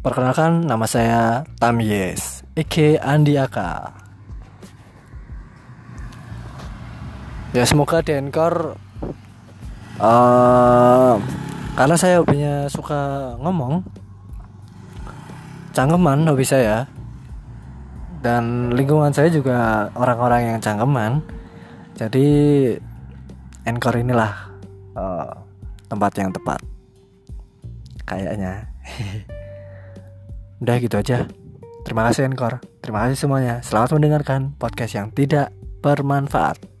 Perkenalkan nama saya Tamyes Ike Andiaka Ya semoga di Anchor uh, Karena saya hobinya suka ngomong Cangkeman hobi saya Dan lingkungan saya juga orang-orang yang cangkeman. Jadi Anchor inilah uh, tempat yang tepat. Kayaknya Udah gitu aja. Terima kasih Encore. Terima kasih semuanya. Selamat mendengarkan podcast yang tidak bermanfaat.